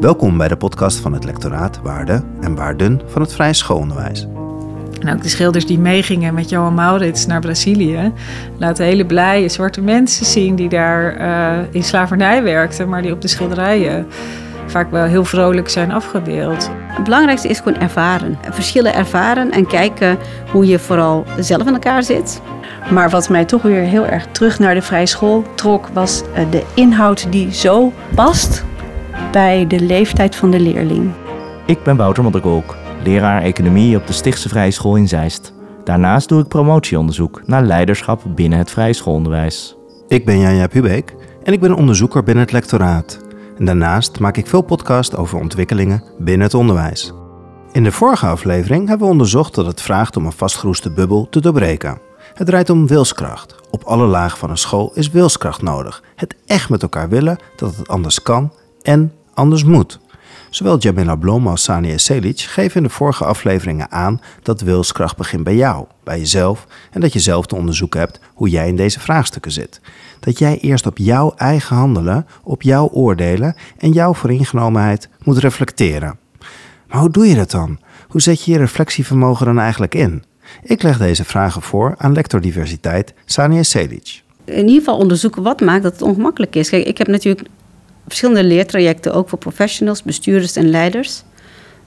Welkom bij de podcast van het lectoraat Waarden en Waarden van het Vrije Schoolonderwijs. En ook de schilders die meegingen met Johan Maurits naar Brazilië laten hele blije zwarte mensen zien die daar uh, in slavernij werkten, maar die op de schilderijen vaak wel heel vrolijk zijn afgebeeld. Het belangrijkste is gewoon ervaren. Verschillen ervaren en kijken hoe je vooral zelf in elkaar zit. Maar wat mij toch weer heel erg terug naar de vrije school trok, was eh, de inhoud die zo past bij de leeftijd van de leerling. Ik ben Wouter Modderkolk, leraar economie op de Stichtse Vrije School in Zeist. Daarnaast doe ik promotieonderzoek naar leiderschap binnen het vrije schoolonderwijs. Ik ben Janja Pubeek en ik ben onderzoeker binnen het lectoraat. En daarnaast maak ik veel podcasts over ontwikkelingen binnen het onderwijs. In de vorige aflevering hebben we onderzocht dat het vraagt om een vastgeroeste bubbel te doorbreken. Het draait om wilskracht. Op alle lagen van een school is wilskracht nodig. Het echt met elkaar willen dat het anders kan en anders moet. Zowel Jamila Blom als Sania Selic geven in de vorige afleveringen aan dat wilskracht begint bij jou, bij jezelf en dat je zelf te onderzoeken hebt hoe jij in deze vraagstukken zit. Dat jij eerst op jouw eigen handelen, op jouw oordelen en jouw vooringenomenheid moet reflecteren. Maar hoe doe je dat dan? Hoe zet je je reflectievermogen dan eigenlijk in? Ik leg deze vragen voor aan lector diversiteit Sania Selic. In ieder geval onderzoeken wat maakt dat het ongemakkelijk is. Kijk, ik heb natuurlijk verschillende leertrajecten, ook voor professionals, bestuurders en leiders.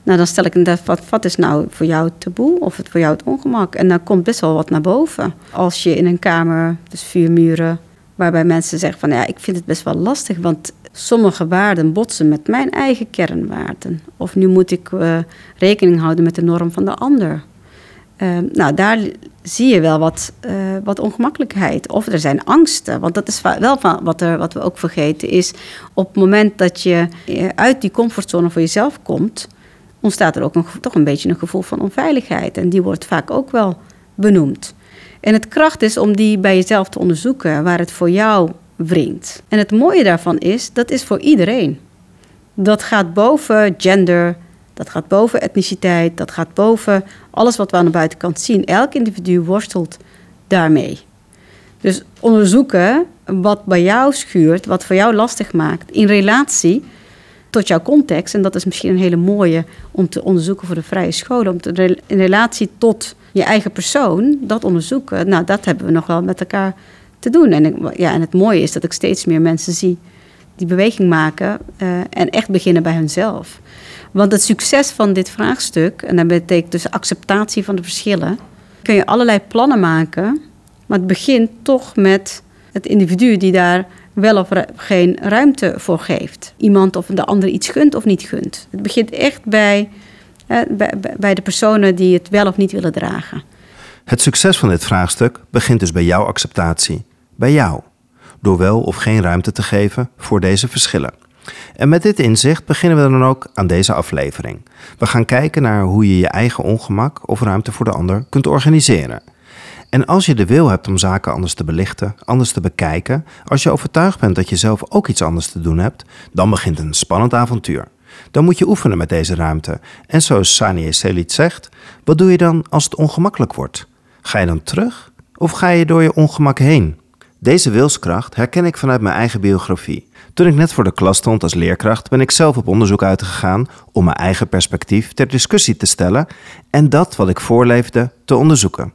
Nou, dan stel ik inderdaad, wat, wat is nou voor jou het taboe of het voor jou het ongemak? En dan komt best wel wat naar boven. Als je in een kamer, dus vier muren, waarbij mensen zeggen van ja, ik vind het best wel lastig, want sommige waarden botsen met mijn eigen kernwaarden. Of nu moet ik uh, rekening houden met de norm van de ander. Uh, nou, daar zie je wel wat, uh, wat ongemakkelijkheid. Of er zijn angsten. Want dat is wel van wat, er, wat we ook vergeten is... op het moment dat je eh, uit die comfortzone voor jezelf komt... ontstaat er ook toch een beetje een gevoel van onveiligheid. En die wordt vaak ook wel benoemd. En het kracht is om die bij jezelf te onderzoeken... waar het voor jou wringt. En het mooie daarvan is, dat is voor iedereen. Dat gaat boven gender, dat gaat boven etniciteit, dat gaat boven alles wat we aan de buitenkant zien. Elk individu worstelt daarmee. Dus onderzoeken wat bij jou schuurt, wat voor jou lastig maakt, in relatie tot jouw context. En dat is misschien een hele mooie om te onderzoeken voor de vrije scholen. Om te, in relatie tot je eigen persoon, dat onderzoeken, nou, dat hebben we nog wel met elkaar te doen. En, ja, en het mooie is dat ik steeds meer mensen zie die beweging maken uh, en echt beginnen bij hunzelf. Want het succes van dit vraagstuk, en dat betekent dus acceptatie van de verschillen, kun je allerlei plannen maken, maar het begint toch met het individu die daar wel of geen ruimte voor geeft. Iemand of de ander iets gunt of niet gunt. Het begint echt bij, bij, bij de personen die het wel of niet willen dragen. Het succes van dit vraagstuk begint dus bij jouw acceptatie, bij jou, door wel of geen ruimte te geven voor deze verschillen. En met dit inzicht beginnen we dan ook aan deze aflevering. We gaan kijken naar hoe je je eigen ongemak of ruimte voor de ander kunt organiseren. En als je de wil hebt om zaken anders te belichten, anders te bekijken, als je overtuigd bent dat je zelf ook iets anders te doen hebt, dan begint een spannend avontuur. Dan moet je oefenen met deze ruimte. En zoals Sani Selit zegt, wat doe je dan als het ongemakkelijk wordt? Ga je dan terug of ga je door je ongemak heen? Deze wilskracht herken ik vanuit mijn eigen biografie. Toen ik net voor de klas stond als leerkracht, ben ik zelf op onderzoek uitgegaan om mijn eigen perspectief ter discussie te stellen en dat wat ik voorleefde te onderzoeken.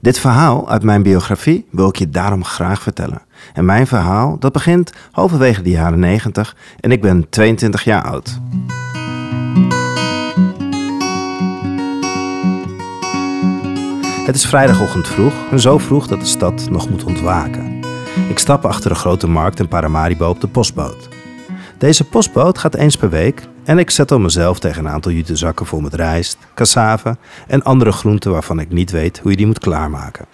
Dit verhaal uit mijn biografie wil ik je daarom graag vertellen. En mijn verhaal dat begint halverwege de jaren 90 en ik ben 22 jaar oud. Het is vrijdagochtend vroeg en zo vroeg dat de stad nog moet ontwaken. Ik stap achter de grote markt in Paramaribo op de postboot. Deze postboot gaat eens per week en ik zettel mezelf tegen een aantal jute zakken vol met rijst, cassave en andere groenten waarvan ik niet weet hoe je die moet klaarmaken.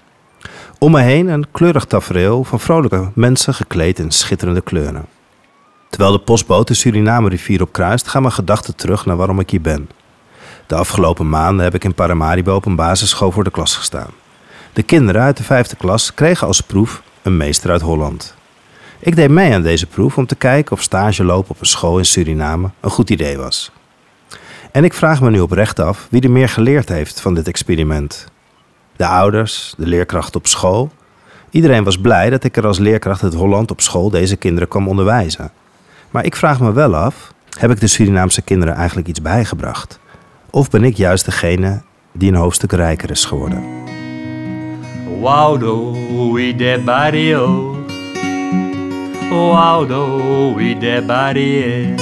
Om me heen een kleurig tafereel van vrolijke mensen gekleed in schitterende kleuren. Terwijl de postboot de Suriname-rivier opkruist, gaan mijn gedachten terug naar waarom ik hier ben. De afgelopen maanden heb ik in Paramaribo op een basisschool voor de klas gestaan. De kinderen uit de vijfde klas kregen als proef een meester uit Holland. Ik deed mee aan deze proef om te kijken of stage lopen op een school in Suriname een goed idee was. En ik vraag me nu oprecht af wie er meer geleerd heeft van dit experiment. De ouders, de leerkrachten op school. Iedereen was blij dat ik er als leerkracht uit Holland op school deze kinderen kwam onderwijzen. Maar ik vraag me wel af, Heb ik de Surinaamse kinderen eigenlijk iets bijgebracht? Of ben ik juist degene die een hoofdstuk rijker is geworden? Waudo we de barrio. Waudo we de barrio.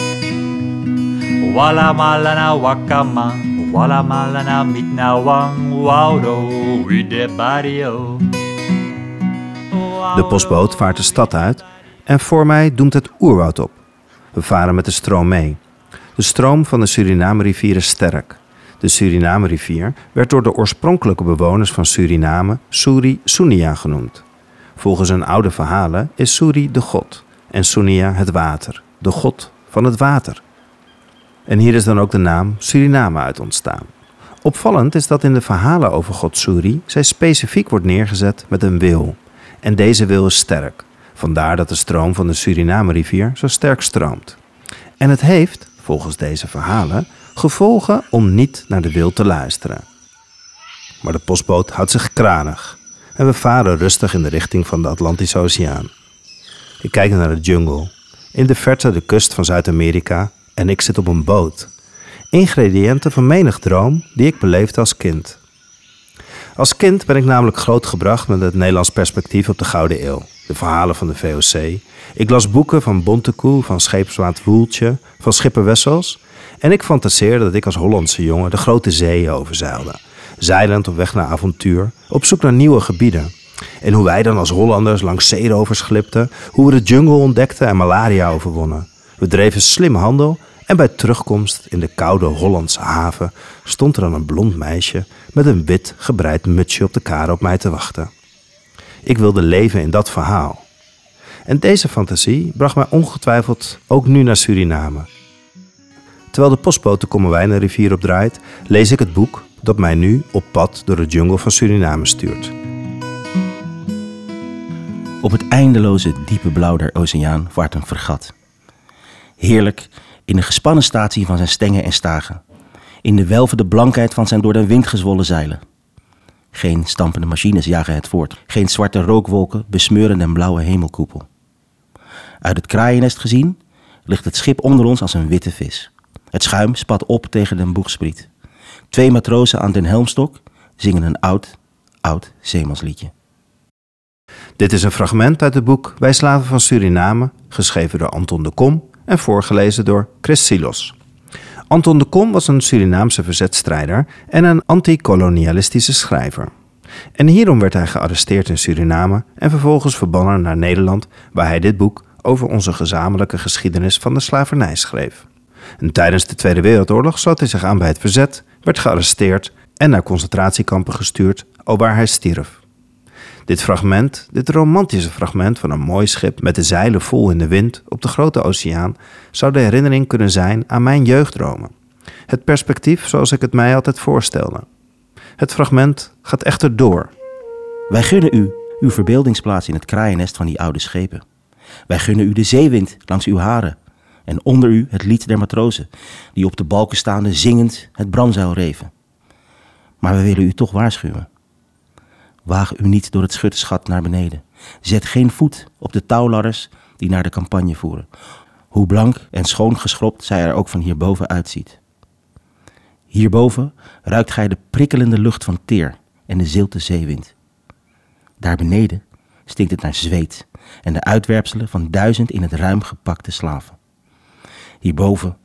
Wala malana wakama. Wala malana mitnawang. Waudo we de barrio. De postboot vaart de stad uit en voor mij doemt het oerwoud op. We varen met de stroom mee. De stroom van de Suriname-rivier is sterk. De Suriname-rivier werd door de oorspronkelijke bewoners van Suriname Suri Sunia genoemd. Volgens een oude verhalen is Suri de god en Sunia het water, de god van het water. En hier is dan ook de naam Suriname uit ontstaan. Opvallend is dat in de verhalen over god Suri zij specifiek wordt neergezet met een wil. En deze wil is sterk. Vandaar dat de stroom van de Suriname-rivier zo sterk stroomt. En het heeft, volgens deze verhalen, gevolgen om niet naar de wil te luisteren. Maar de postboot houdt zich kranig en we varen rustig in de richting van de Atlantische Oceaan. Ik kijk naar de jungle, in de verte de kust van Zuid-Amerika en ik zit op een boot. Ingrediënten van menig droom die ik beleefde als kind. Als kind ben ik namelijk grootgebracht met het Nederlands perspectief op de Gouden Eeuw. De verhalen van de VOC. Ik las boeken van Bontekoe, van Scheepswaard Woeltje, van Schipper Wessels. En ik fantaseerde dat ik als Hollandse jongen de grote zeeën overzeilde. Zeilend op weg naar avontuur, op zoek naar nieuwe gebieden. En hoe wij dan als Hollanders langs zeerovers glipten, hoe we de jungle ontdekten en malaria overwonnen. We dreven slim handel en bij terugkomst in de koude Hollandse haven stond er dan een blond meisje met een wit gebreid mutsje op de kade op mij te wachten. Ik wilde leven in dat verhaal. En deze fantasie bracht mij ongetwijfeld ook nu naar Suriname. Terwijl de postboot de Kommerwijnen rivier opdraait, lees ik het boek dat mij nu op pad door de jungle van Suriname stuurt. Op het eindeloze diepe blauw der oceaan vaart een vergat. Heerlijk in de gespannen statie van zijn stengen en stagen. In de welvende blankheid van zijn door de wind gezwollen zeilen. Geen stampende machines jagen het voort. Geen zwarte rookwolken besmeuren den blauwe hemelkoepel. Uit het kraaiennest gezien ligt het schip onder ons als een witte vis. Het schuim spat op tegen den boegspriet. Twee matrozen aan den helmstok zingen een oud, oud zeemansliedje. Dit is een fragment uit het boek Wij Slaven van Suriname, geschreven door Anton de Kom en voorgelezen door Chris Silos. Anton de Kom was een Surinaamse verzetstrijder en een antikolonialistische schrijver. En hierom werd hij gearresteerd in Suriname en vervolgens verbannen naar Nederland, waar hij dit boek over onze gezamenlijke geschiedenis van de slavernij schreef. En tijdens de Tweede Wereldoorlog sloot hij zich aan bij het verzet, werd gearresteerd en naar concentratiekampen gestuurd, alwaar hij stierf. Dit fragment, dit romantische fragment van een mooi schip met de zeilen vol in de wind op de grote oceaan, zou de herinnering kunnen zijn aan mijn jeugddromen. Het perspectief zoals ik het mij altijd voorstelde. Het fragment gaat echter door. Wij gunnen u uw verbeeldingsplaats in het kraaiennest van die oude schepen. Wij gunnen u de zeewind langs uw haren en onder u het lied der matrozen, die op de balken staande zingend het bramzeil reven. Maar we willen u toch waarschuwen. Waag u niet door het schutterschat naar beneden. Zet geen voet op de touwladders die naar de campagne voeren. Hoe blank en schoon geschropt zij er ook van hierboven uitziet. Hierboven ruikt gij de prikkelende lucht van teer en de zilte zeewind. Daar beneden stinkt het naar zweet en de uitwerpselen van duizend in het ruim gepakte slaven. Hierboven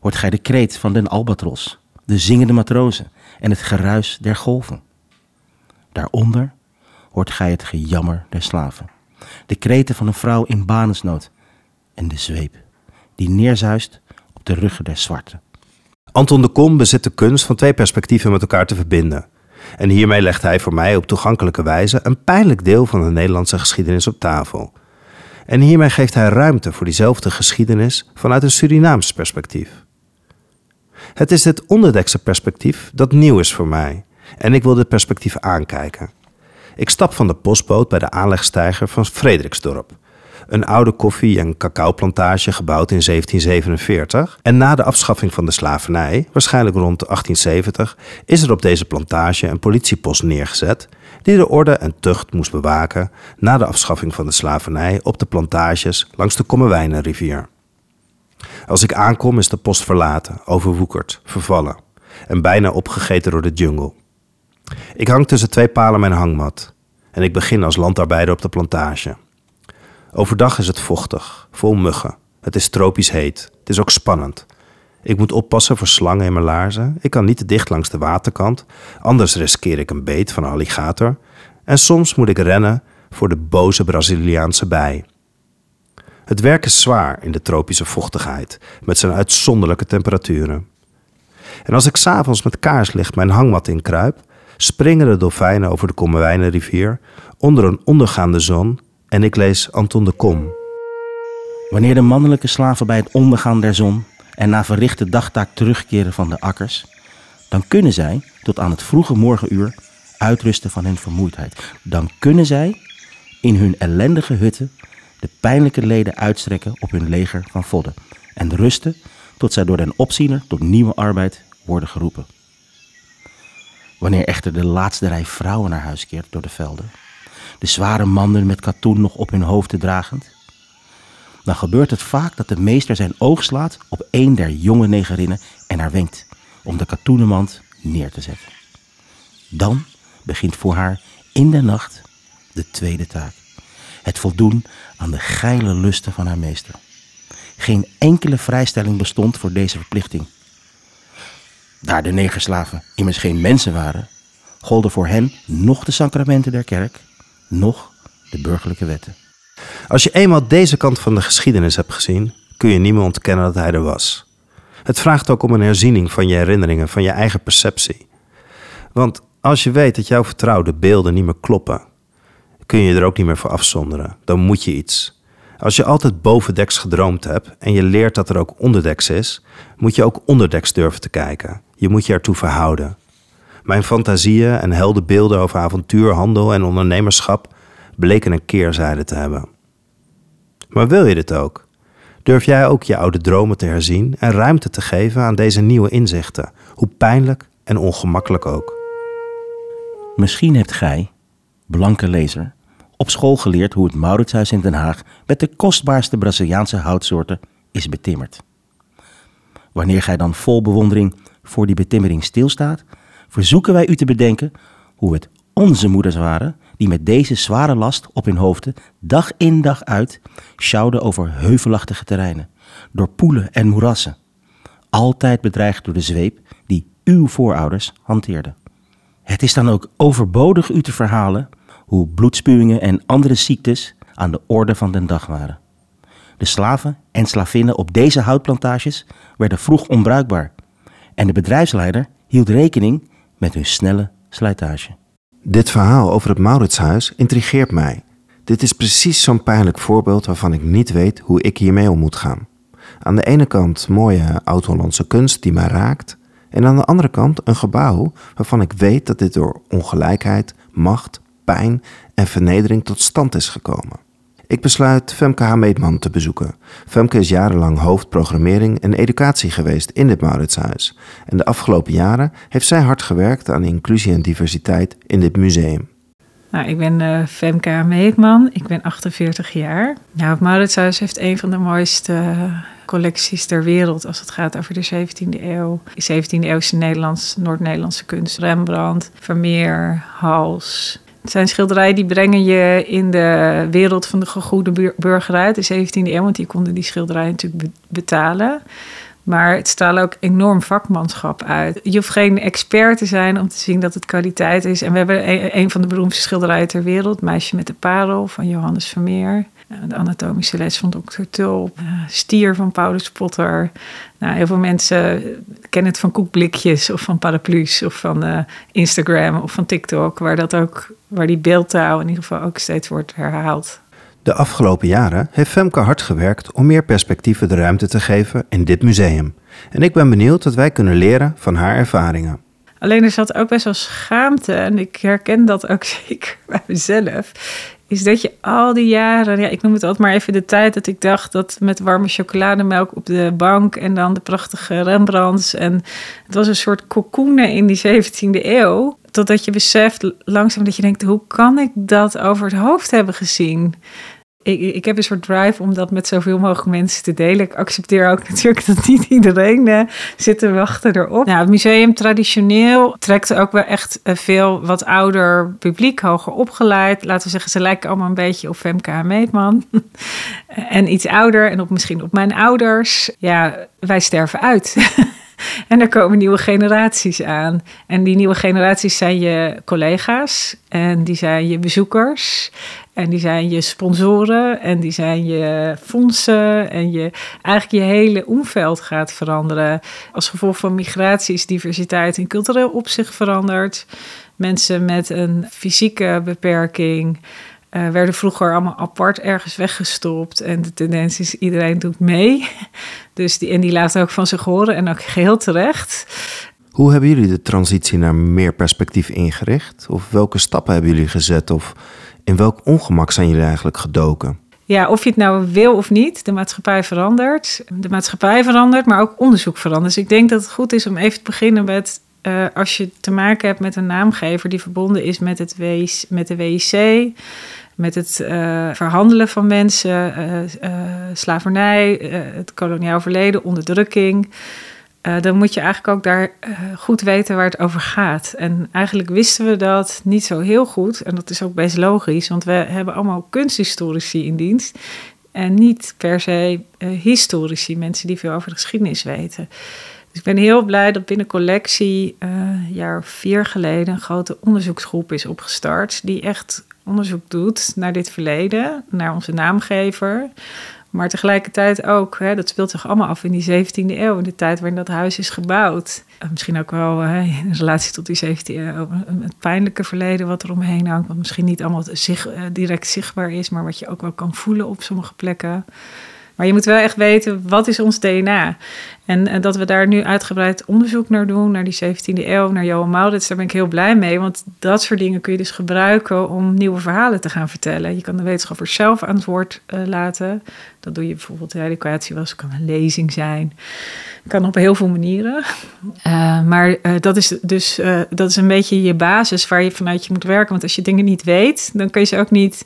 hoort gij de kreet van den albatros, de zingende matrozen en het geruis der golven. Daaronder hoort gij het gejammer der slaven, de kreten van een vrouw in banensnood en de zweep die neerzuist op de ruggen der zwarten. Anton de Kom bezit de kunst van twee perspectieven met elkaar te verbinden. En hiermee legt hij voor mij op toegankelijke wijze een pijnlijk deel van de Nederlandse geschiedenis op tafel. En hiermee geeft hij ruimte voor diezelfde geschiedenis vanuit een Surinaams perspectief. Het is dit onderdekse perspectief dat nieuw is voor mij en ik wil dit perspectief aankijken. Ik stap van de postboot bij de aanlegstijger van Frederiksdorp. Een oude koffie- en cacaoplantage gebouwd in 1747. En na de afschaffing van de slavernij, waarschijnlijk rond 1870, is er op deze plantage een politiepost neergezet die de orde en tucht moest bewaken na de afschaffing van de slavernij op de plantages langs de Kommerwijnenrivier. Als ik aankom is de post verlaten, overwoekerd, vervallen en bijna opgegeten door de jungle. Ik hang tussen twee palen mijn hangmat en ik begin als landarbeider op de plantage. Overdag is het vochtig, vol muggen. Het is tropisch heet. Het is ook spannend. Ik moet oppassen voor slangen in mijn laarzen. Ik kan niet te dicht langs de waterkant, anders riskeer ik een beet van een alligator. En soms moet ik rennen voor de boze Braziliaanse bij. Het werk is zwaar in de tropische vochtigheid, met zijn uitzonderlijke temperaturen. En als ik s'avonds met kaarslicht mijn hangmat inkruip, springen de dolfijnen over de Kommerwijnenrivier onder een ondergaande zon en ik lees Anton de Kom. Wanneer de mannelijke slaven bij het ondergaan der zon en na verrichte dagtaak terugkeren van de akkers, dan kunnen zij tot aan het vroege morgenuur uitrusten van hun vermoeidheid. Dan kunnen zij in hun ellendige hutten de pijnlijke leden uitstrekken op hun leger van vodden en rusten tot zij door den opziener tot nieuwe arbeid worden geroepen. Wanneer echter de laatste rij vrouwen naar huis keert door de velden, de zware mannen met katoen nog op hun hoofden dragend, dan gebeurt het vaak dat de meester zijn oog slaat op een der jonge negerinnen en haar wenkt om de katoenen mand neer te zetten. Dan begint voor haar in de nacht de tweede taak. Het voldoen aan de geile lusten van haar meester. Geen enkele vrijstelling bestond voor deze verplichting. Daar de negerslaven immers geen mensen waren, golden voor hen nog de sacramenten der kerk, nog de burgerlijke wetten. Als je eenmaal deze kant van de geschiedenis hebt gezien, kun je niet meer ontkennen dat hij er was. Het vraagt ook om een herziening van je herinneringen, van je eigen perceptie. Want als je weet dat jouw vertrouwde beelden niet meer kloppen, kun je er ook niet meer voor afzonderen. Dan moet je iets. Als je altijd bovendeks gedroomd hebt en je leert dat er ook onderdeks is, moet je ook onderdeks durven te kijken. Je moet je ertoe verhouden. Mijn fantasieën en heldenbeelden over avontuur, handel en ondernemerschap bleken een keerzijde te hebben. Maar wil je dit ook? Durf jij ook je oude dromen te herzien en ruimte te geven aan deze nieuwe inzichten, hoe pijnlijk en ongemakkelijk ook? Misschien hebt gij, blanke lezer, op school geleerd hoe het Mauritshuis in Den Haag met de kostbaarste Braziliaanse houtsoorten is betimmerd. Wanneer gij dan vol bewondering voor die betimmering stilstaat, verzoeken wij u te bedenken hoe het onze moeders waren die met deze zware last op hun hoofden dag in dag uit sjouwden over heuvelachtige terreinen, door poelen en moerassen, altijd bedreigd door de zweep die uw voorouders hanteerden. Het is dan ook overbodig u te verhalen hoe bloedspuwingen en andere ziektes aan de orde van den dag waren. De slaven en slavinnen op deze houtplantages werden vroeg onbruikbaar en de bedrijfsleider hield rekening met hun snelle slijtage. Dit verhaal over het Mauritshuis intrigeert mij. Dit is precies zo'n pijnlijk voorbeeld waarvan ik niet weet hoe ik hiermee om moet gaan. Aan de ene kant mooie oud-Hollandse kunst die mij raakt, en aan de andere kant een gebouw waarvan ik weet dat dit door ongelijkheid, macht, pijn en vernedering tot stand is gekomen. Ik besluit Femke Hameedman te bezoeken. Femke is jarenlang hoofdprogrammering en educatie geweest in dit Mauritshuis. En de afgelopen jaren heeft zij hard gewerkt aan inclusie en diversiteit in dit museum. Nou, ik ben uh, Femke Hameedman, ik ben 48 jaar. Nou, het Mauritshuis heeft een van de mooiste collecties ter wereld als het gaat over de 17e eeuw. 17e eeuwse Nederlands, Noord-Nederlandse kunst. Rembrandt, Vermeer, Hals, zijn schilderijen die brengen je in de wereld van de gegoede burgerij, de 17e eeuw, want die konden die schilderijen natuurlijk betalen. Maar het straalt ook enorm vakmanschap uit. Je hoeft geen expert te zijn om te zien dat het kwaliteit is. En we hebben een, een van de beroemdste schilderijen ter wereld, Meisje met de Parel van Johannes Vermeer. De anatomische les van Dr. Tulp. Stier van Paulus Potter. Nou, heel veel mensen kennen het van koekblikjes of van paraplu's of van uh, Instagram of van TikTok, waar, dat ook, waar die beeldtaal in ieder geval ook steeds wordt herhaald. De afgelopen jaren heeft Femke hard gewerkt om meer perspectieven de ruimte te geven in dit museum. En ik ben benieuwd wat wij kunnen leren van haar ervaringen. Alleen er zat ook best wel schaamte en ik herken dat ook zeker bij mezelf is dat je al die jaren, ja, ik noem het altijd maar even de tijd dat ik dacht dat met warme chocolademelk op de bank en dan de prachtige Rembrandts. En het was een soort cocoenen in die 17e eeuw. Totdat je beseft langzaam dat je denkt, hoe kan ik dat over het hoofd hebben gezien? Ik, ik heb een soort drive om dat met zoveel mogelijk mensen te delen. Ik accepteer ook natuurlijk dat niet iedereen uh, zit te wachten erop. Nou, het museum traditioneel trekt ook wel echt uh, veel wat ouder publiek, hoger opgeleid. Laten we zeggen, ze lijken allemaal een beetje op Femke Meetman. en iets ouder en op, misschien op mijn ouders. Ja, wij sterven uit. En er komen nieuwe generaties aan. En die nieuwe generaties zijn je collega's en die zijn je bezoekers. En die zijn je sponsoren en die zijn je fondsen. En je, eigenlijk je hele omveld gaat veranderen. Als gevolg van migratie is diversiteit in cultureel opzicht veranderd. Mensen met een fysieke beperking uh, werden vroeger allemaal apart ergens weggestopt. En de tendens is, iedereen doet mee. Dus die, en die laat ook van zich horen en ook geheel terecht. Hoe hebben jullie de transitie naar meer perspectief ingericht? Of welke stappen hebben jullie gezet? Of in welk ongemak zijn jullie eigenlijk gedoken? Ja, of je het nou wil of niet, de maatschappij verandert. De maatschappij verandert, maar ook onderzoek verandert. Dus ik denk dat het goed is om even te beginnen met uh, als je te maken hebt met een naamgever die verbonden is met, het WIC, met de WIC, met het uh, verhandelen van mensen, uh, slavernij, het koloniaal verleden, onderdrukking. dan moet je eigenlijk ook daar goed weten waar het over gaat. En eigenlijk wisten we dat niet zo heel goed. En dat is ook best logisch, want we hebben allemaal kunsthistorici in dienst. En niet per se historici, mensen die veel over de geschiedenis weten. Dus ik ben heel blij dat binnen collectie een jaar vier geleden een grote onderzoeksgroep is opgestart. Die echt onderzoek doet naar dit verleden, naar onze naamgever. Maar tegelijkertijd ook, hè, dat speelt zich allemaal af in die 17e eeuw, in de tijd waarin dat huis is gebouwd. misschien ook wel hè, in relatie tot die 17e eeuw, het pijnlijke verleden wat er omheen hangt, wat misschien niet allemaal zich, eh, direct zichtbaar is, maar wat je ook wel kan voelen op sommige plekken. Maar je moet wel echt weten, wat is ons DNA? En, en, dat we daar nu uitgebreid onderzoek naar doen, naar die 17e eeuw, naar Johan Maurits, daar ben ik heel blij mee. Want dat soort dingen kun je dus gebruiken om nieuwe verhalen te gaan vertellen. Je kan de wetenschappers zelf aan het woord uh, laten. Dat doe je bijvoorbeeld, de educatie was, kan een lezing zijn. Kan op heel veel manieren. Uh, maar uh, dat is dus dat is een beetje je basis waar je vanuit je moet werken. Want als je dingen niet weet, dan kun je ze ook niet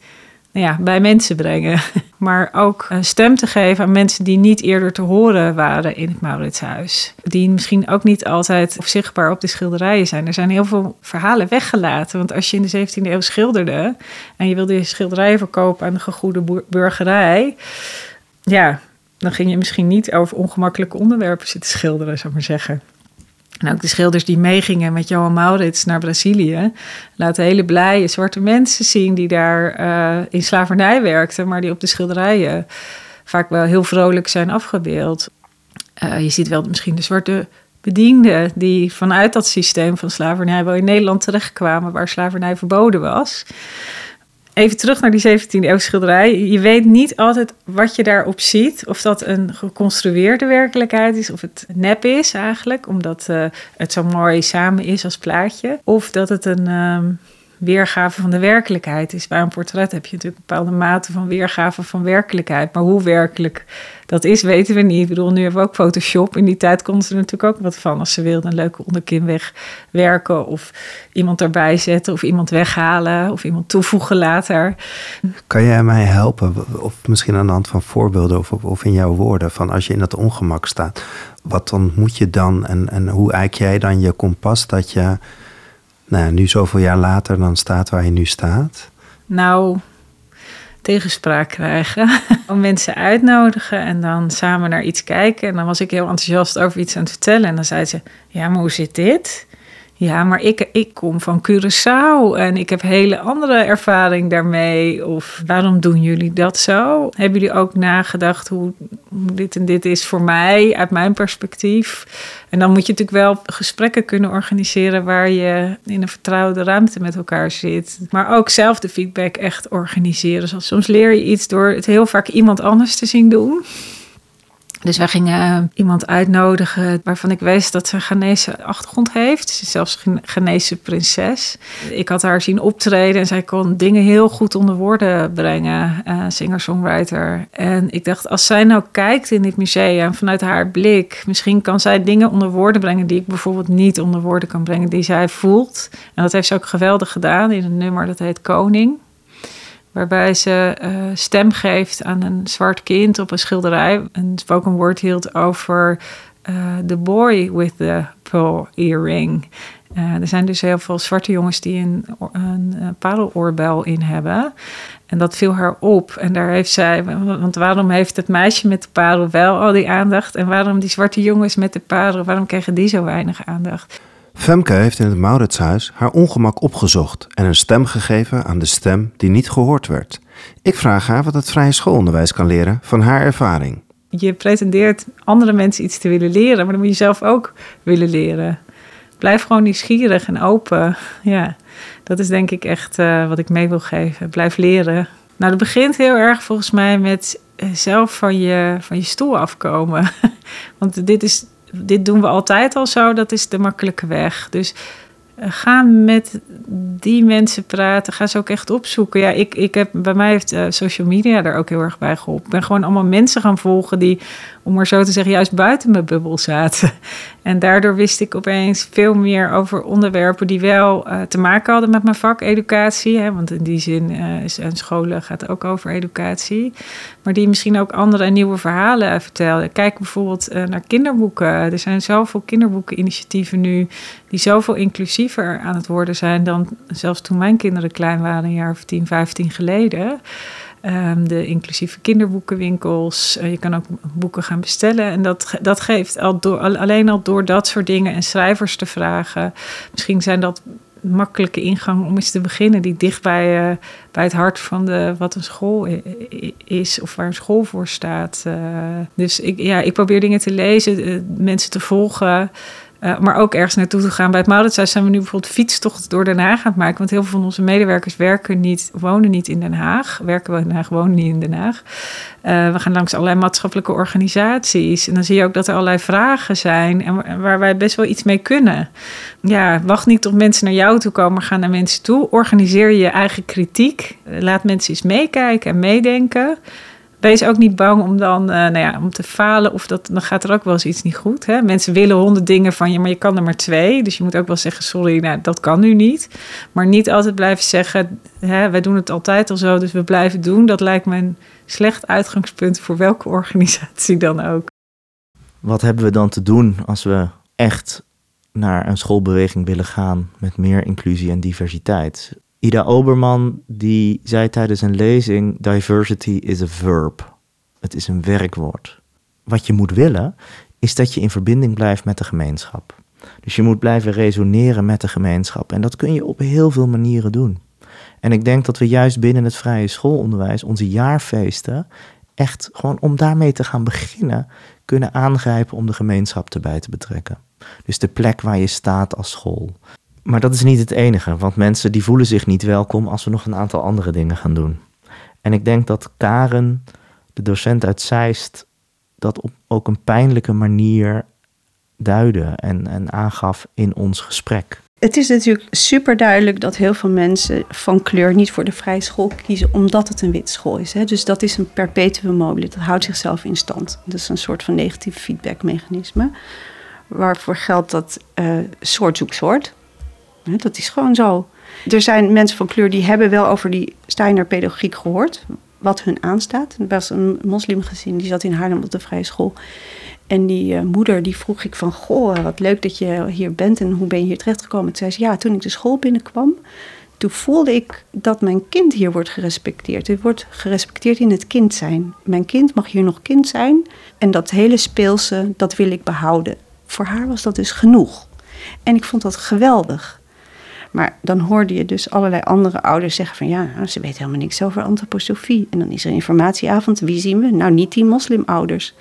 ja, bij mensen brengen. Maar ook een stem te geven aan mensen die niet eerder te horen waren in het Mauritshuis. Die misschien ook niet altijd zichtbaar op de schilderijen zijn. Er zijn heel veel verhalen weggelaten. Want als je in de 17e eeuw schilderde en je wilde je schilderijen verkopen aan de gegoede burgerij. Ja, dan ging je misschien niet over ongemakkelijke onderwerpen zitten schilderen, zou ik maar zeggen. En ook de schilders die meegingen met Johan Maurits naar Brazilië, laten hele blije zwarte mensen zien die daar uh, in slavernij werkten, maar die op de schilderijen vaak wel heel vrolijk zijn afgebeeld. Uh, je ziet wel misschien de zwarte bedienden die vanuit dat systeem van slavernij wel in Nederland terechtkwamen waar slavernij verboden was even terug naar die 17e eeuw schilderij. Je weet niet altijd wat je daarop ziet. Of dat een geconstrueerde werkelijkheid is, of het nep is eigenlijk, omdat uh, het zo mooi samen is als plaatje. Of dat het een um, weergave van de werkelijkheid is. Bij een portret heb je natuurlijk een bepaalde mate van weergave van werkelijkheid. Maar hoe werkelijk dat is, weten we niet. Ik bedoel, nu hebben we ook Photoshop. In die tijd konden ze er natuurlijk ook wat van. Als ze wilden een leuke onderkin wegwerken. Of iemand erbij zetten. Of iemand weghalen. Of iemand toevoegen later. Kan jij mij helpen? Of misschien aan de hand van voorbeelden. Of, of in jouw woorden. Van als je in dat ongemak staat. Wat dan moet je dan? En, en hoe eik jij dan je kompas dat je... Nou, nu zoveel jaar later dan staat waar je nu staat? Nou, tegenspraak krijgen. Om mensen uitnodigen en dan samen naar iets kijken. En dan was ik heel enthousiast over iets aan het vertellen. En dan zei ze: Ja, maar hoe zit dit? Ja, maar ik, ik kom van Curaçao en ik heb hele andere ervaring daarmee. Of waarom doen jullie dat zo? Hebben jullie ook nagedacht hoe, dit en dit is voor mij, uit mijn perspectief? En dan moet je natuurlijk wel gesprekken kunnen organiseren waar je in een vertrouwde ruimte met elkaar zit. Maar ook zelf de feedback echt organiseren. soms leer je iets door het heel vaak iemand anders te zien doen. Dus wij gingen iemand uitnodigen waarvan ik wist dat ze een Ghanese achtergrond heeft. Ze is zelfs een Ghanese prinses. Ik had haar zien optreden en zij kon dingen heel goed onder woorden brengen. Uh, Singer-songwriter. En ik dacht, als zij nou kijkt in dit museum vanuit haar blik... misschien kan zij dingen onder woorden brengen die ik bijvoorbeeld niet onder woorden kan brengen. Die zij voelt. En dat heeft ze ook geweldig gedaan in een nummer dat heet Koning. Waarbij ze uh, stem geeft aan een zwart kind op een schilderij. Een spoken word hield over uh, the boy with the pearl earring. Uh, er zijn dus heel veel zwarte jongens die een, een, een pareloorbel in hebben. En dat viel haar op. En daar heeft zij, want waarom heeft het meisje met de parel wel al die aandacht? En waarom die zwarte jongens met de parel, waarom kregen die zo weinig aandacht? Femke heeft in het Mauritshuis haar ongemak opgezocht en een stem gegeven aan de stem die niet gehoord werd. Ik vraag haar wat het vrije schoolonderwijs kan leren van haar ervaring. Je pretendeert andere mensen iets te willen leren, maar dan moet je zelf ook willen leren. Blijf gewoon nieuwsgierig en open. Ja, dat is denk ik echt uh, wat ik mee wil geven. Blijf leren. Nou, dat begint heel erg volgens mij met zelf van je, van je stoel afkomen. Want dit, is, dit doen we altijd al zo, dat is de makkelijke weg. Dus uh, ga met die mensen praten. Ga ze ook echt opzoeken. Ja, ik, ik heb, bij mij heeft uh, social media daar ook heel erg bij geholpen. Ik ben gewoon allemaal mensen gaan volgen die, om maar zo te zeggen, juist buiten mijn bubbel zaten. En daardoor wist ik opeens veel meer over onderwerpen die wel uh, te maken hadden met mijn vak educatie. Hè, want in die zin uh, scholen gaat ook over educatie. Maar die misschien ook andere en nieuwe verhalen vertelden. Kijk bijvoorbeeld naar kinderboeken. Er zijn zoveel kinderboekeninitiatieven nu die zoveel inclusiever aan het worden zijn dan zelfs toen mijn kinderen klein waren, een jaar of 10, 15 geleden. Um, de inclusieve kinderboekenwinkels. Uh, je kan ook boeken gaan bestellen. En dat, dat geeft al door, alleen al door dat soort dingen en schrijvers te vragen. Misschien zijn dat makkelijke ingang om eens te beginnen, die dicht bij, uh, bij het hart van de, wat een school is of waar een school voor staat. Uh, dus ik, ja, ik probeer dingen te lezen, mensen te volgen. Uh, maar ook ergens naartoe te gaan. Bij het Mauritshuis zijn we nu bijvoorbeeld fietstocht door Den Haag aan het maken. Want heel veel van onze medewerkers werken niet, wonen niet in Den Haag. Werken wel in Den Haag, wonen niet in Den Haag. Uh, we gaan langs allerlei maatschappelijke organisaties. En dan zie je ook dat er allerlei vragen zijn. En waar wij best wel iets mee kunnen. Ja, wacht niet tot mensen naar jou toe komen, maar ga naar mensen toe. Organiseer je eigen kritiek. Laat mensen eens meekijken en meedenken wees ook niet bang om dan uh, nou ja, om te falen of dat, dan gaat er ook wel eens iets niet goed. Hè? Mensen willen honderd dingen van je, maar je kan er maar twee. Dus je moet ook wel zeggen, sorry, nou, dat kan nu niet. Maar niet altijd blijven zeggen, hè, wij doen het altijd al zo, dus we blijven doen. Dat lijkt me een slecht uitgangspunt voor welke organisatie dan ook. Wat hebben we dan te doen als we echt naar een schoolbeweging willen gaan met meer inclusie en diversiteit? Ida Oberman die zei tijdens een lezing: Diversity is a verb. Het is een werkwoord. Wat je moet willen, is dat je in verbinding blijft met de gemeenschap. Dus je moet blijven resoneren met de gemeenschap. En dat kun je op heel veel manieren doen. En ik denk dat we juist binnen het vrije schoolonderwijs onze jaarfeesten echt gewoon om daarmee te gaan beginnen, kunnen aangrijpen om de gemeenschap erbij te betrekken. Dus de plek waar je staat als school. Maar dat is niet het enige, want mensen die voelen zich niet welkom als we nog een aantal andere dingen gaan doen. En ik denk dat Karen, de docent uit Zeist, dat op ook een pijnlijke manier duidde en, en aangaf in ons gesprek. Het is natuurlijk super duidelijk dat heel veel mensen van kleur niet voor de vrije school kiezen omdat het een witte school is. Hè? Dus dat is een perpetuum mobile, dat houdt zichzelf in stand. Dat is een soort van negatief feedbackmechanisme. Waarvoor geldt dat uh, soort zoekt soort. Dat is gewoon zo. Er zijn mensen van kleur die hebben wel over die Steiner pedagogiek gehoord. Wat hun aanstaat. Er was een moslimgezin die zat in Haarlem op de vrije school. En die uh, moeder die vroeg ik van... Goh, wat leuk dat je hier bent en hoe ben je hier terechtgekomen? Toen zei ze, ja, toen ik de school binnenkwam... Toen voelde ik dat mijn kind hier wordt gerespecteerd. Het wordt gerespecteerd in het kind zijn. Mijn kind mag hier nog kind zijn. En dat hele speelse, dat wil ik behouden. Voor haar was dat dus genoeg. En ik vond dat geweldig. Maar dan hoorde je dus allerlei andere ouders zeggen van ja, ze weten helemaal niks over antroposofie. En dan is er informatieavond. Wie zien we? Nou, niet die moslimouders.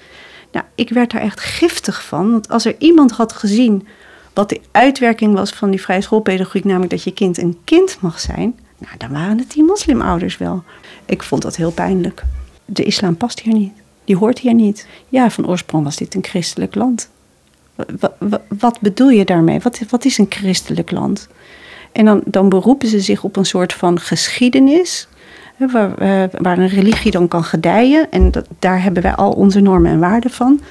Nou, ik werd daar echt giftig van. Want als er iemand had gezien wat de uitwerking was van die vrije schoolpedagogiek, namelijk dat je kind een kind mag zijn, nou, dan waren het die moslimouders wel. Ik vond dat heel pijnlijk. De islam past hier niet. Die hoort hier niet. Ja, van oorsprong was dit een christelijk land. Wat, wat, wat bedoel je daarmee? Wat, wat is een christelijk land? En dan, dan beroepen ze zich op een soort van geschiedenis. Waar, eh, waar een religie dan kan gedijen. En dat, daar hebben wij al onze normen en waarden van.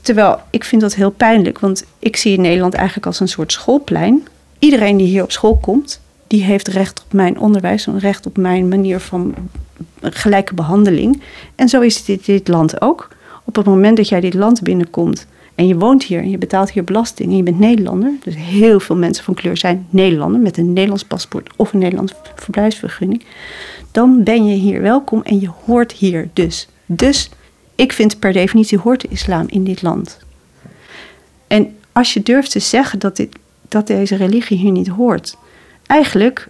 Terwijl ik vind dat heel pijnlijk, want ik zie Nederland eigenlijk als een soort schoolplein. Iedereen die hier op school komt, die heeft recht op mijn onderwijs, een recht op mijn manier van gelijke behandeling. En zo is dit, dit land ook. Op het moment dat jij dit land binnenkomt en je woont hier en je betaalt hier belasting en je bent Nederlander, dus heel veel mensen van kleur zijn Nederlander met een Nederlands paspoort of een Nederlands verblijfsvergunning, dan ben je hier welkom en je hoort hier dus. Dus ik vind per definitie hoort de islam in dit land. En als je durft te zeggen dat, dit, dat deze religie hier niet hoort, eigenlijk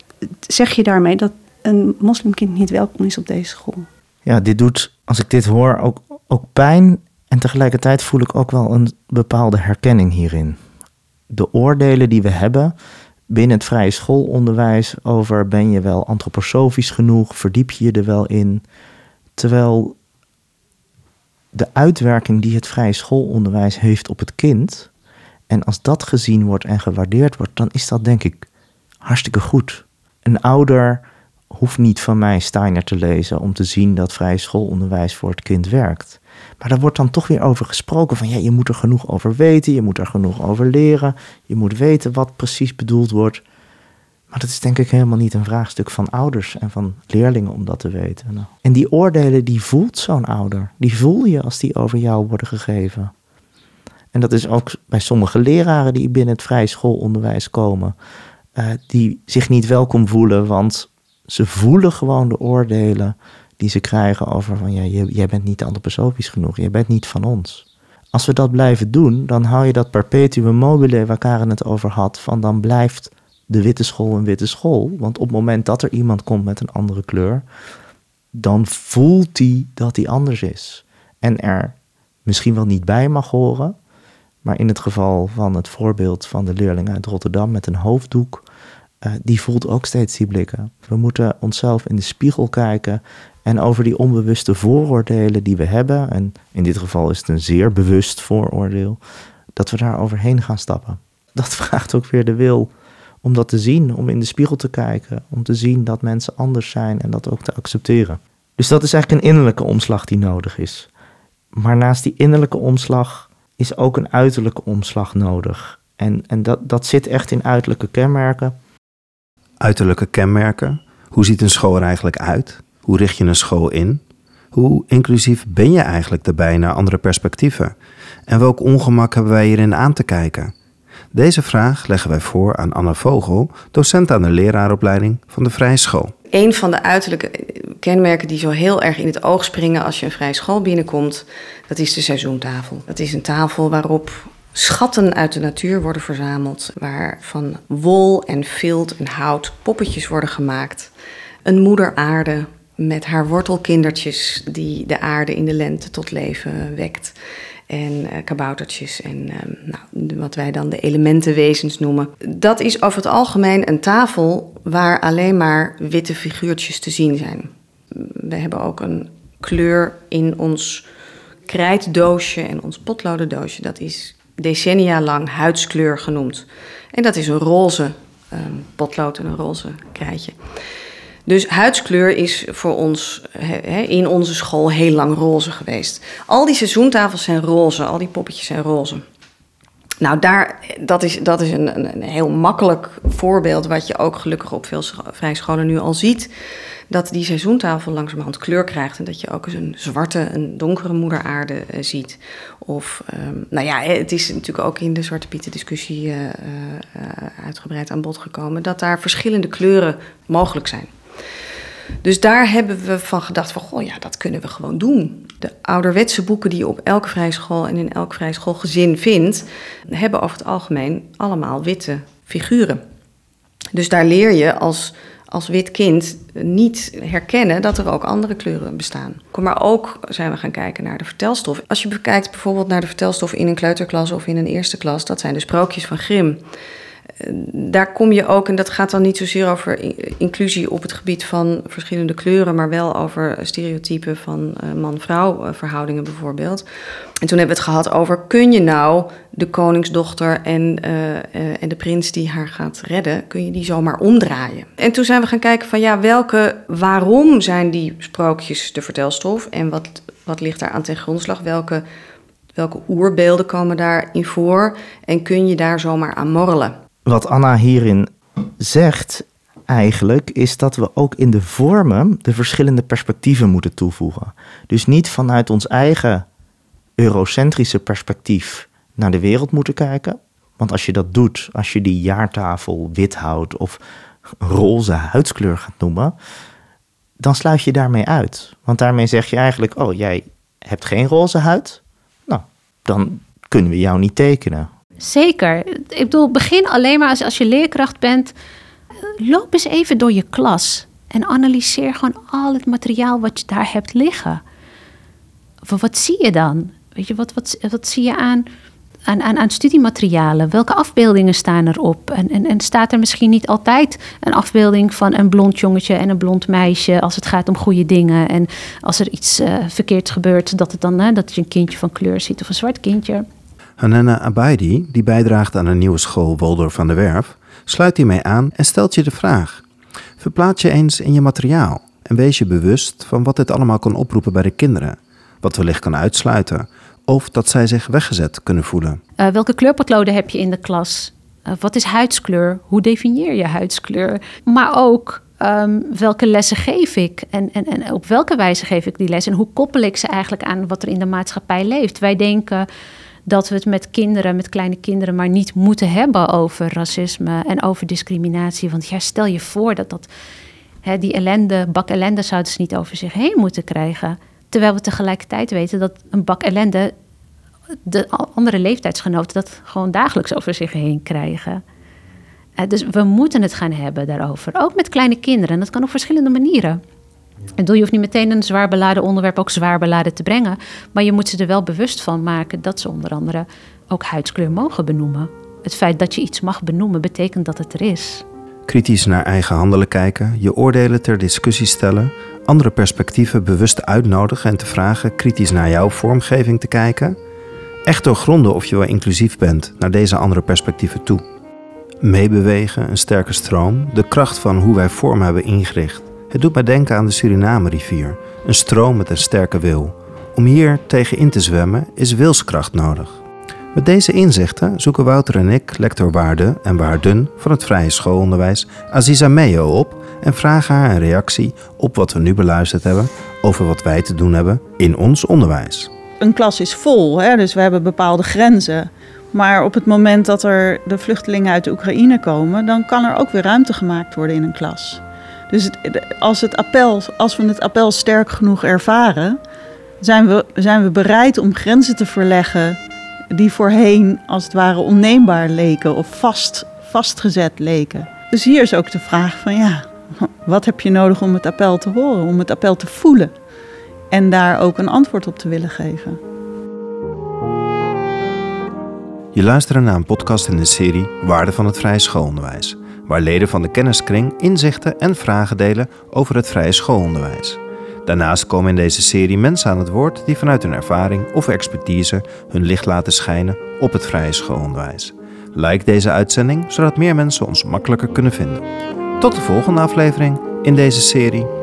zeg je daarmee dat een moslimkind niet welkom is op deze school. Ja, dit doet, als ik dit hoor, ook, ook pijn. En tegelijkertijd voel ik ook wel een bepaalde herkenning hierin. De oordelen die we hebben binnen het vrije schoolonderwijs over ben je wel antroposofisch genoeg, verdiep je je er wel in. Terwijl de uitwerking die het vrije schoolonderwijs heeft op het kind, en als dat gezien wordt en gewaardeerd wordt, dan is dat denk ik hartstikke goed. Een ouder hoeft niet van mij Steiner te lezen om te zien dat vrije schoolonderwijs voor het kind werkt. Maar daar wordt dan toch weer over gesproken van ja, je moet er genoeg over weten, je moet er genoeg over leren, je moet weten wat precies bedoeld wordt. Maar dat is denk ik helemaal niet een vraagstuk van ouders en van leerlingen om dat te weten. Nou, en die oordelen, die voelt zo'n ouder. Die voel je als die over jou worden gegeven. En dat is ook bij sommige leraren die binnen het vrije schoolonderwijs komen, uh, die zich niet welkom voelen, want ze voelen gewoon de oordelen die ze krijgen over van ja, jij bent niet antroposofisch genoeg, jij bent niet van ons. Als we dat blijven doen, dan hou je dat perpetuum mobile waar Karen het over had, van dan blijft de witte school een witte school. Want op het moment dat er iemand komt met een andere kleur, dan voelt hij dat hij anders is. En er misschien wel niet bij mag horen, maar in het geval van het voorbeeld van de leerling uit Rotterdam met een hoofddoek, uh, die voelt ook steeds die blikken. We moeten onszelf in de spiegel kijken en over die onbewuste vooroordelen die we hebben, en in dit geval is het een zeer bewust vooroordeel, dat we daar overheen gaan stappen. Dat vraagt ook weer de wil om dat te zien, om in de spiegel te kijken, om te zien dat mensen anders zijn en dat ook te accepteren. Dus dat is eigenlijk een innerlijke omslag die nodig is. Maar naast die innerlijke omslag is ook een uiterlijke omslag nodig. En, en dat, dat zit echt in uiterlijke kenmerken. Uiterlijke kenmerken? Hoe ziet een school er eigenlijk uit? Hoe richt je een school in? Hoe inclusief ben je eigenlijk daarbij naar andere perspectieven? En welk ongemak hebben wij hierin aan te kijken? Deze vraag leggen wij voor aan Anna Vogel, docent aan de leraaropleiding van de Vrije School. Een van de uiterlijke kenmerken die zo heel erg in het oog springen als je een vrije school binnenkomt, dat is de seizoentafel. Dat is een tafel waarop schatten uit de natuur worden verzameld, waar van wol en vilt en hout poppetjes worden gemaakt. Een moeder aarde met haar wortelkindertjes die de aarde in de lente tot leven wekt. En uh, kaboutertjes en uh, nou, wat wij dan de elementenwezens noemen. Dat is over het algemeen een tafel waar alleen maar witte figuurtjes te zien zijn. We hebben ook een kleur in ons krijtdoosje en ons potlodendoosje. Dat is decennia lang huidskleur genoemd. En dat is een roze um, potlood en een roze krijtje. Dus huidskleur is voor ons in onze school heel lang roze geweest. Al die seizoentafels zijn roze, al die poppetjes zijn roze. Nou, daar, dat is, dat is een, een, heel makkelijk voorbeeld, wat je ook gelukkig op veel vrijscholen nu al ziet. Dat die seizoentafel langzamerhand kleur krijgt en dat je ook eens een zwarte, een donkere moederaarde uh, ziet. Of, um, nou ja, het is natuurlijk ook in de Zwarte Pieten discussie uh, uh, uitgebreid aan bod gekomen dat daar verschillende kleuren mogelijk zijn. Dus daar hebben we van gedacht van, goh, ja, dat kunnen we gewoon doen. De ouderwetse boeken die je op elke vrijschool en in elk vrijschoolgezin vindt, hebben over het algemeen allemaal witte figuren. Dus daar leer je als, als wit kind niet herkennen dat er ook andere kleuren bestaan. Maar ook zijn we gaan kijken naar de vertelstof. Als je bekijkt bijvoorbeeld naar de vertelstof in een kleuterklas of in een eerste klas, dat zijn de sprookjes van Grimm daar kom je ook, en dat gaat dan niet zozeer over inclusie op het gebied van verschillende kleuren, maar wel over stereotypen van uh, man-vrouw uh, verhoudingen bijvoorbeeld. En toen hebben we het gehad over, kun je nou de koningsdochter en, uh, en de prins die haar gaat redden, kun je die zomaar omdraaien? En toen zijn we gaan kijken van, ja, welke, waarom zijn die sprookjes de vertelstof en wat, wat ligt daar aan ten grondslag? Welke, welke oerbeelden komen daarin voor en kun je daar zomaar aan morrelen? Wat Anna hierin zegt, eigenlijk is dat we ook in de vormen de verschillende perspectieven moeten toevoegen. Dus niet vanuit ons eigen eurocentrische perspectief naar de wereld moeten kijken. Want als je dat doet, als je die jaartafel wit houdt of roze huidskleur gaat noemen, dan sluit je daarmee uit. Want daarmee zeg je eigenlijk: Oh, jij hebt geen roze huid? Nou, dan kunnen we jou niet tekenen. Zeker. Ik bedoel, begin alleen maar als, als je leerkracht bent. Loop eens even door je klas en analyseer gewoon al het materiaal wat je daar hebt liggen. Wat, zie je dan? Weet je, wat, wat, wat zie je aan, aan, aan, aan studiematerialen? Welke afbeeldingen staan erop? En, en, en staat er misschien niet altijd een afbeelding van een blond jongetje en een blond meisje als het gaat om goede dingen? En als er iets uh, verkeerds gebeurt, dat, het dan, hè, dat je een kindje van kleur ziet of een zwart kindje. Hanana Abaidi, die bijdraagt aan een nieuwe school Waldorf van de Werf, sluit hiermee aan en stelt je de vraag: verplaats je eens in je materiaal en wees je bewust van wat dit allemaal kan oproepen bij de kinderen, wat wellicht kan uitsluiten of dat zij zich weggezet kunnen voelen. Uh, welke kleurpotloden heb je in de klas? Uh, wat is huidskleur? Hoe definieer je huidskleur? Maar ook um, welke lessen geef ik en, en, en op welke wijze geef ik die les en hoe koppel ik ze eigenlijk aan wat er in de maatschappij leeft? Wij denken dat we het met kinderen, met kleine kinderen, maar niet moeten hebben over racisme en over discriminatie. Want ja, stel je voor dat dat, hè, die ellende, bak ellende zouden ze niet over zich heen moeten krijgen. Terwijl we tegelijkertijd weten dat een bak ellende de andere leeftijdsgenoten dat gewoon dagelijks over zich heen krijgen. dus we moeten het gaan hebben daarover. Ook met kleine kinderen. En dat kan op verschillende manieren. Doe je hoeft niet meteen een zwaar beladen onderwerp ook zwaar beladen te brengen. Maar je moet ze er wel bewust van maken dat ze onder andere ook huidskleur mogen benoemen. Het feit dat je iets mag benoemen betekent dat het er is. Kritisch naar eigen handelen kijken, je oordelen ter discussie stellen, andere perspectieven bewust uitnodigen en te vragen kritisch naar jouw vormgeving te kijken. Echt doorgronden of je wel inclusief bent naar deze andere perspectieven toe. Meebewegen, een sterke stroom, de kracht van hoe wij vorm hebben ingericht. Het doet mij denken aan de Suriname-rivier, een stroom met een sterke wil. Om hier tegen in te zwemmen is wilskracht nodig. Met deze inzichten zoeken Wouter en ik lector Waarde en Waarden van het vrije schoolonderwijs Aziza Meo op en vragen haar een reactie op wat we nu beluisterd hebben over wat wij te doen hebben in ons onderwijs. Een klas is vol, hè? dus we hebben bepaalde grenzen. Maar op het moment dat er de vluchtelingen uit de Oekraïne komen, dan kan er ook weer ruimte gemaakt worden in een klas. Dus als, het appel, als we het appel sterk genoeg ervaren, zijn we, zijn we bereid om grenzen te verleggen die voorheen als het ware onneembaar leken of vast, vastgezet leken. Dus hier is ook de vraag van ja, wat heb je nodig om het appel te horen, om het appel te voelen en daar ook een antwoord op te willen geven. Je luistert naar een podcast in de serie Waarde van het Vrije Schoolonderwijs waar leden van de kenniskring inzichten en vragen delen over het vrije schoolonderwijs. Daarnaast komen in deze serie mensen aan het woord die vanuit hun ervaring of expertise hun licht laten schijnen op het vrije schoolonderwijs. Like deze uitzending zodat meer mensen ons makkelijker kunnen vinden. Tot de volgende aflevering in deze serie.